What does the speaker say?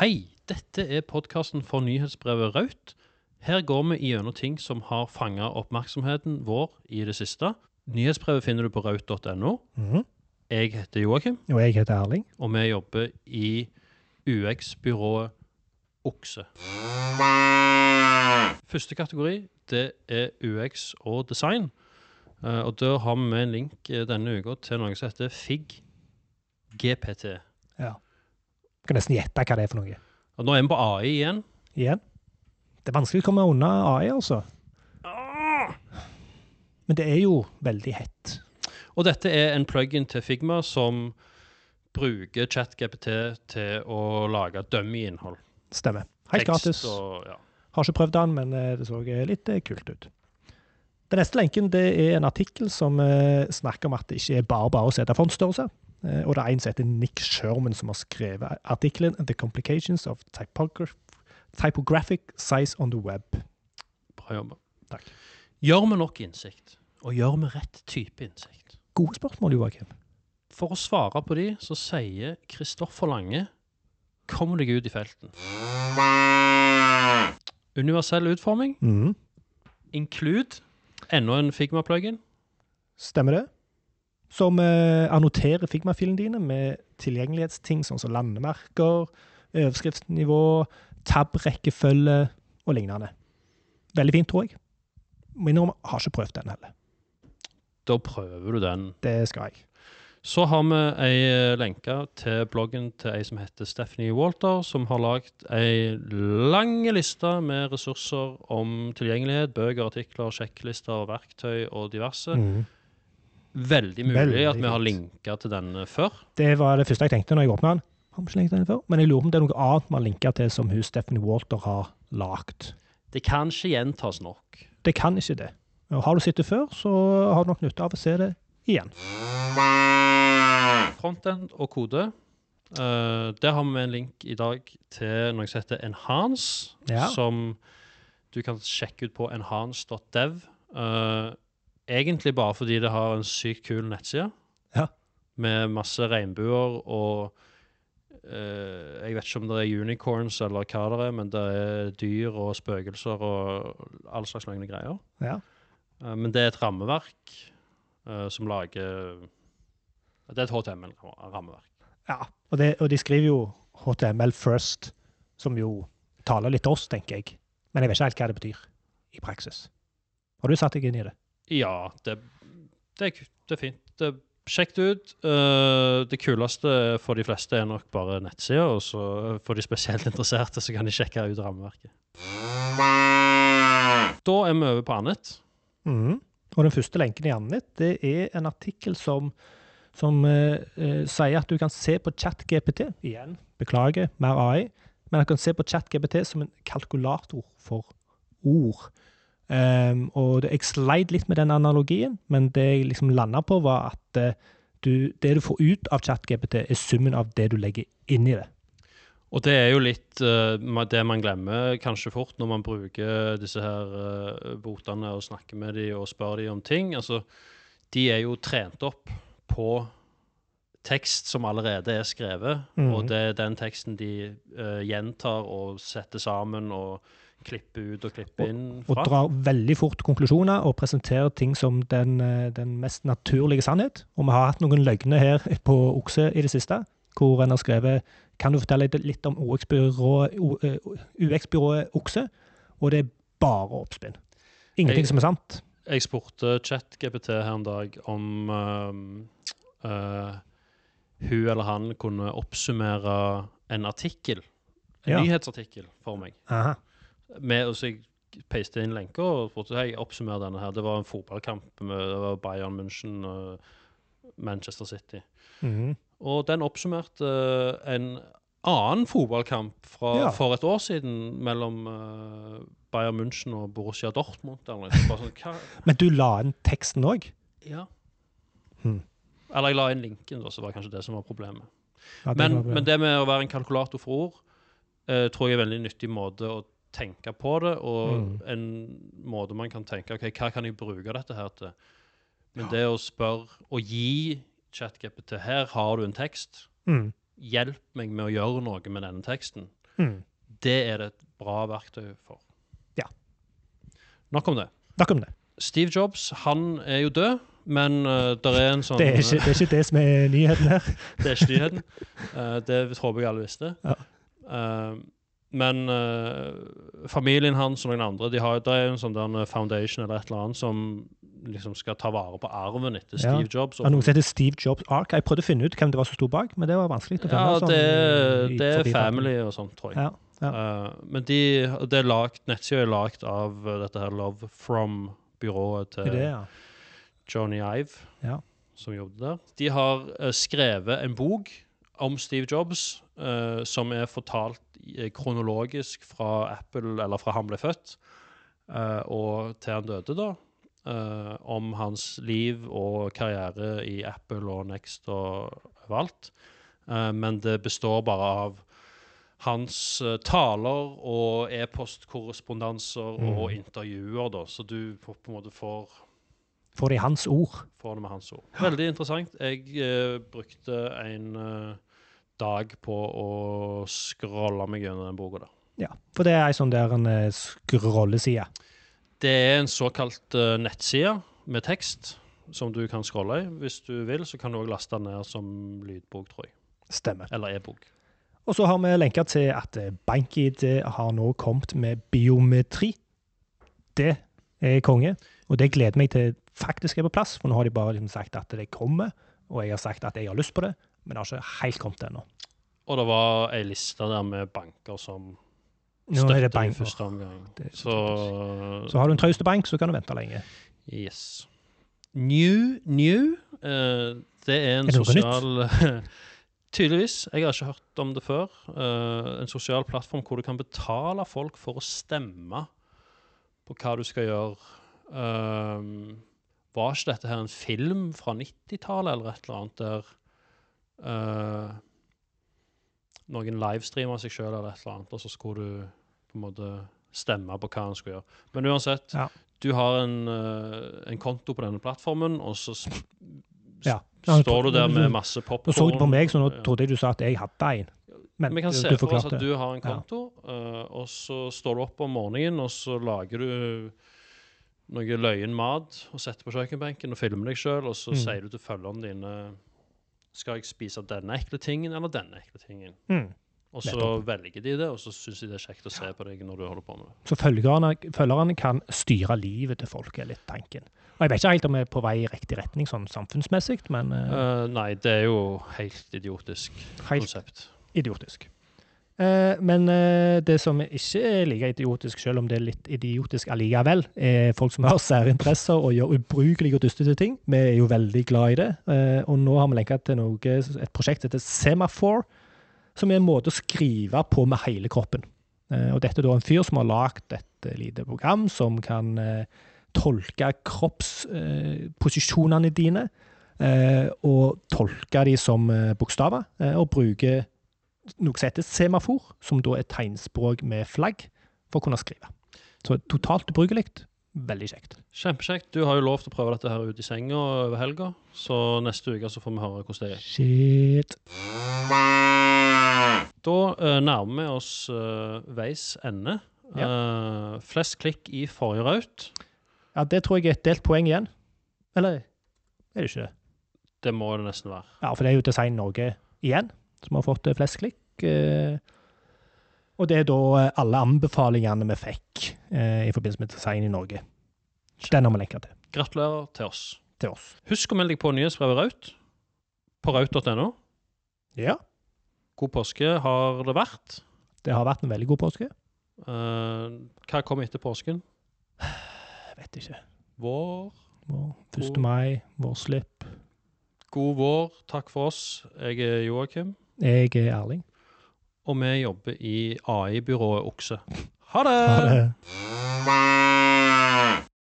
Hei, dette er podkasten for nyhetsbrevet Raut. Her går vi gjennom ting som har fanga oppmerksomheten vår i det siste. Nyhetsbrevet finner du på raut.no. Mhm. Jeg heter Joakim, Og jeg heter Erling. og vi jobber i UX-byrået Okse. Første kategori det er UX og design. Eh, og Da har vi med en link eh, denne uka til noe som heter FIG GPT. Ja. Kan nesten gjette hva det er for noe. Og Nå er vi på AI igjen. Igjen. Det er vanskelig å komme unna AI, altså. Men det er jo veldig hett. Og dette er en plug-in til Figma som bruker ChatGPT til å lage dummy-innhold. Stemmer. Helt gratis. Og, ja. Har ikke prøvd den, men eh, det så litt eh, kult ut. Den neste lenken det er en artikkel som eh, snakker om at det ikke er bare bare å sette fonststørrelse. Eh, og det er en som heter Nick Sherman som har skrevet artikkelen 'The Complications of Typograph Typographic Size on the Web'. Bra jobba. Takk. Gjør vi nok innsikt? Og gjør vi rett type innsikt? Gode spørsmål, Joakim. For å svare på de, så sier Kristoffer Lange Kom deg ut i felten. Universell utforming. Mm. Include. Enda en Figma-plugin. Stemmer det? Som eh, annoterer Figma-filene dine med tilgjengelighetsting sånn som landemerker, overskriftsnivå, tab-rekkefølge og lignende. Veldig fint, tror jeg. Må innrømme, har ikke prøvd den heller. Da prøver du den. Det skal jeg. Så har vi ei eh, lenke til bloggen til ei som heter Stephanie Walter, som har lagd ei lang liste med ressurser om tilgjengelighet, bøker, artikler, sjekklister, verktøy og diverse. Mhm. Veldig mulig Veldig at vi har linka til denne før. Det var det første jeg tenkte når jeg åpna den. Har vi ikke lenket den før? Men jeg lurer på om det er noe annet vi har linka til som hun Stephanie Walter har lagd. Det kan ikke gjentas nok. Det kan ikke det. Og har du sett det før, så har du nok nytte av å se det igjen. Frontend og kode. Uh, der har vi en link i dag til noe som heter Enhance, Ja. som du kan sjekke ut på enhance.dev. Uh, egentlig bare fordi det har en sykt kul nettside Ja. med masse regnbuer og uh, Jeg vet ikke om det er unicorns eller hva det er, men det er dyr og spøkelser og all slags løgne greier. Ja. Uh, men det er et rammeverk uh, som lager Det er et HTML-rammeverk. Ja, og, det, og de skriver jo HTML first, som jo taler litt til oss, tenker jeg. Men jeg vet ikke helt hva det betyr i praksis. Har du satt deg inn i det? Ja, det, det, det er fint. Det, sjekk det ut. Uh, det kuleste for de fleste er nok bare nettsida, og så for de spesielt interesserte så kan de sjekke ut rammeverket. Da er vi over på annet. Mm. Og den første lenken i Annet, det er en artikkel som, som uh, uh, sier at du kan se på ChatGPT Igjen, beklager, mer AI. Men du kan se på ChatGPT som en kalkulator for ord. Ehm, og jeg sleit litt med den analogien, men det jeg liksom landa på, var at eh, du, det du får ut av ChatGPT, er summen av det du legger inn i det. Og det er jo litt uh, det man glemmer kanskje fort når man bruker disse her uh, botene og snakker med dem og spør dem om ting. Altså, de er jo trent opp på tekst som allerede er skrevet, Mhm. og det er den teksten de gjentar og setter sammen og klipper ut og klippe inn Og og drar veldig fort konklusjoner og presenterer ting som den, eh, den mest naturlige sannhet. Og vi har hatt noen løgner her på Okse i det siste, hvor en har skrevet Kan du fortelle litt om UX-byrået eh, Okse? Og det er bare oppspinn. Ingenting Jeg- som er sant. Jeg spurte ChatGPT her en dag om uh, uh, hun eller han kunne oppsummere en artikkel, en Ja. nyhetsartikkel, for meg. Aha. Med, så jeg peiste inn lenker og spurte hei, oppsummer denne her. Det var en fotballkamp med det var Bayern München og Manchester City. Mhm. Og den oppsummerte eh, en annen fotballkamp fra, Ja. for et år siden mellom eh, Bayern München og Borussia Dortmund. Sånn, Men du la inn teksten òg? ja. Hmm. Eller jeg la inn linken, da, så var kanskje det som var problemet. Ja, det Men, var men det med å være en kalkulator for ord eh, tror jeg er en veldig nyttig måte å tenke på det, og Mm. en måte man kan tenke ok, hva kan jeg bruke dette her til? Men det å spørre og gi ChatGPT her har du en tekst, Mm. hjelp meg med å gjøre noe med denne teksten. Mm. Det er det et bra verktøy for. Ja. Nok om det. Nok om det. Steve Jobs han er jo død, men uh, det er en sånn Det er, ikke, det er ikke det som er nyheten her. Det er ikke nyheten. Uh, det håper jeg alle visste. Ja. Eh, men uh, familien hans og noen andre de har, Det er en sånn der foundation eller et eller annet som liksom skal ta vare på arven etter Ja. Steve Jobs. Og, er noe som heter Steve Jobs Ark. Jeg prøvde å finne ut hvem det var som sto bak, men det var vanskelig å finne. ja, sånn det, det er family og sånt, tror jeg. Ja, ja. Eh, men de, det er lagt, nettsida er lagd av eh, dette her Love From-byrået til Det ja. Johnny Ive, Ja. som jobbet der. De har skrevet en bok om Steve Jobs uh, som er fortalt eh, kronologisk fra Apple, eller fra han ble født, uh, og til han døde, da. Uh, om hans liv og karriere i Apple og Next og overalt. Men det består bare av hans taler og e-postkorrespondanser Mm. og intervjuer, da, så du på på en måte får Får det i hans ord. får det med hans ord. Veldig interessant. Jeg uh, brukte en eh, dag på å scrolle meg gjennom den boka. Ja, for det er ei sånn der en eh, scrolleside. Det er en såkalt uh, nettside med tekst som du kan scrolle i. Hvis du vil, så kan du òg laste den ned som lydbok, tror jeg. Stemmer. Eller e-bok. Og så har vi lenka til at eh, BankID har nå kommet med biometri. Det er konge, og det gleder meg til faktisk er på plass. For nå har de bare liksom sagt at det kommer, og jeg har sagt at jeg har lyst på det, men det har ikke helt kommet ennå. Og det var ei liste der med banker som er støtter i første omgang. Så Så har du en traust bank, så kan du vente lenge. Yes. New New, uh, det er en Er det sosial Tydeligvis. Jeg har ikke hørt om det før. Uh, en sosial plattform hvor du kan betale folk for å stemme på hva du skal gjøre. Uh, var ikke dette her en film fra 90-tallet eller et eller annet der eh, noen livestreamer seg sjøl eller et eller annet, og så skulle du på en måte stemme på hva han skulle gjøre. Men uansett, Ja. du har en, uh, en konto på denne plattformen, og så ja. Ja. står du der med masse Nå popkorn. så du på meg, så nå trodde jeg du sa at jeg hadde en. Men Vi kan se for oss at du har en konto, eh, og så står du opp om morgenen, og så lager du noe løyen mat og setter på kjøkkenbenken og filmer deg sjøl, og så Mm. sier du til følgerne dine Skal jeg spise denne ekle tingen eller denne ekle tingen? Mm. Og så velger de det, og så syns de det er kjekt å se på deg når du holder på med det. Så følgerne, følgerne kan styre livet til folk, er litt tanken. Og Jeg vet ikke helt om vi er på vei i riktig retning sånn samfunnsmessig, men Eh, nei, det er jo helt idiotisk helt konsept. idiotisk. Eh, men eh, det som ikke er like idiotisk, selv om det er litt idiotisk allikevel, er folk som har særinteresser og gjør ubrukelige og dustete ting. Vi er jo veldig glad i det. Eh, og nå har vi lenka til noe, et prosjekt som heter Semaphore, som er en måte å skrive på med hele kroppen. Eh, og dette er da en fyr som har lagd et eh, lite program som kan tolke kroppsposisjonene dine, og tolke de som bokstaver, og bruke noe som heter semafor, som da er tegnspråk med flagg, for å kunne skrive. Så totalt ubrukelig. Veldig kjekt. Kjempekjekt. Du har jo lov til å prøve dette her ute i senga over helga, så neste uke så får vi høre hvordan det er. Shit. Da uh, nærmer vi oss uh, veis ende. Eh, flest klikk i forrige raut. Ja, det tror jeg er et delt poeng igjen. Eller er det ikke det? Det må det nesten være. Ja, for det er jo Design Norge igjen som har fått eh, flest klikk. eh, Og det er da eh, alle anbefalingene vi fikk i forbindelse med Design i Norge. Den har vi lenka til. Gratulerer til oss. til oss. Husk å melde deg på nyhetsbrevet Raut på raut.no. Ja. God påske har det vært. Det har vært en veldig god påske. Uh, hva kom etter påsken? Jeg vet ikke. Vår. Vår 1. God- mai, vårslipp. God vår. Takk for oss. Jeg er Joakim, Jeg er Erling. og vi jobber i AI-byrået Okse. Ha det! Ha det.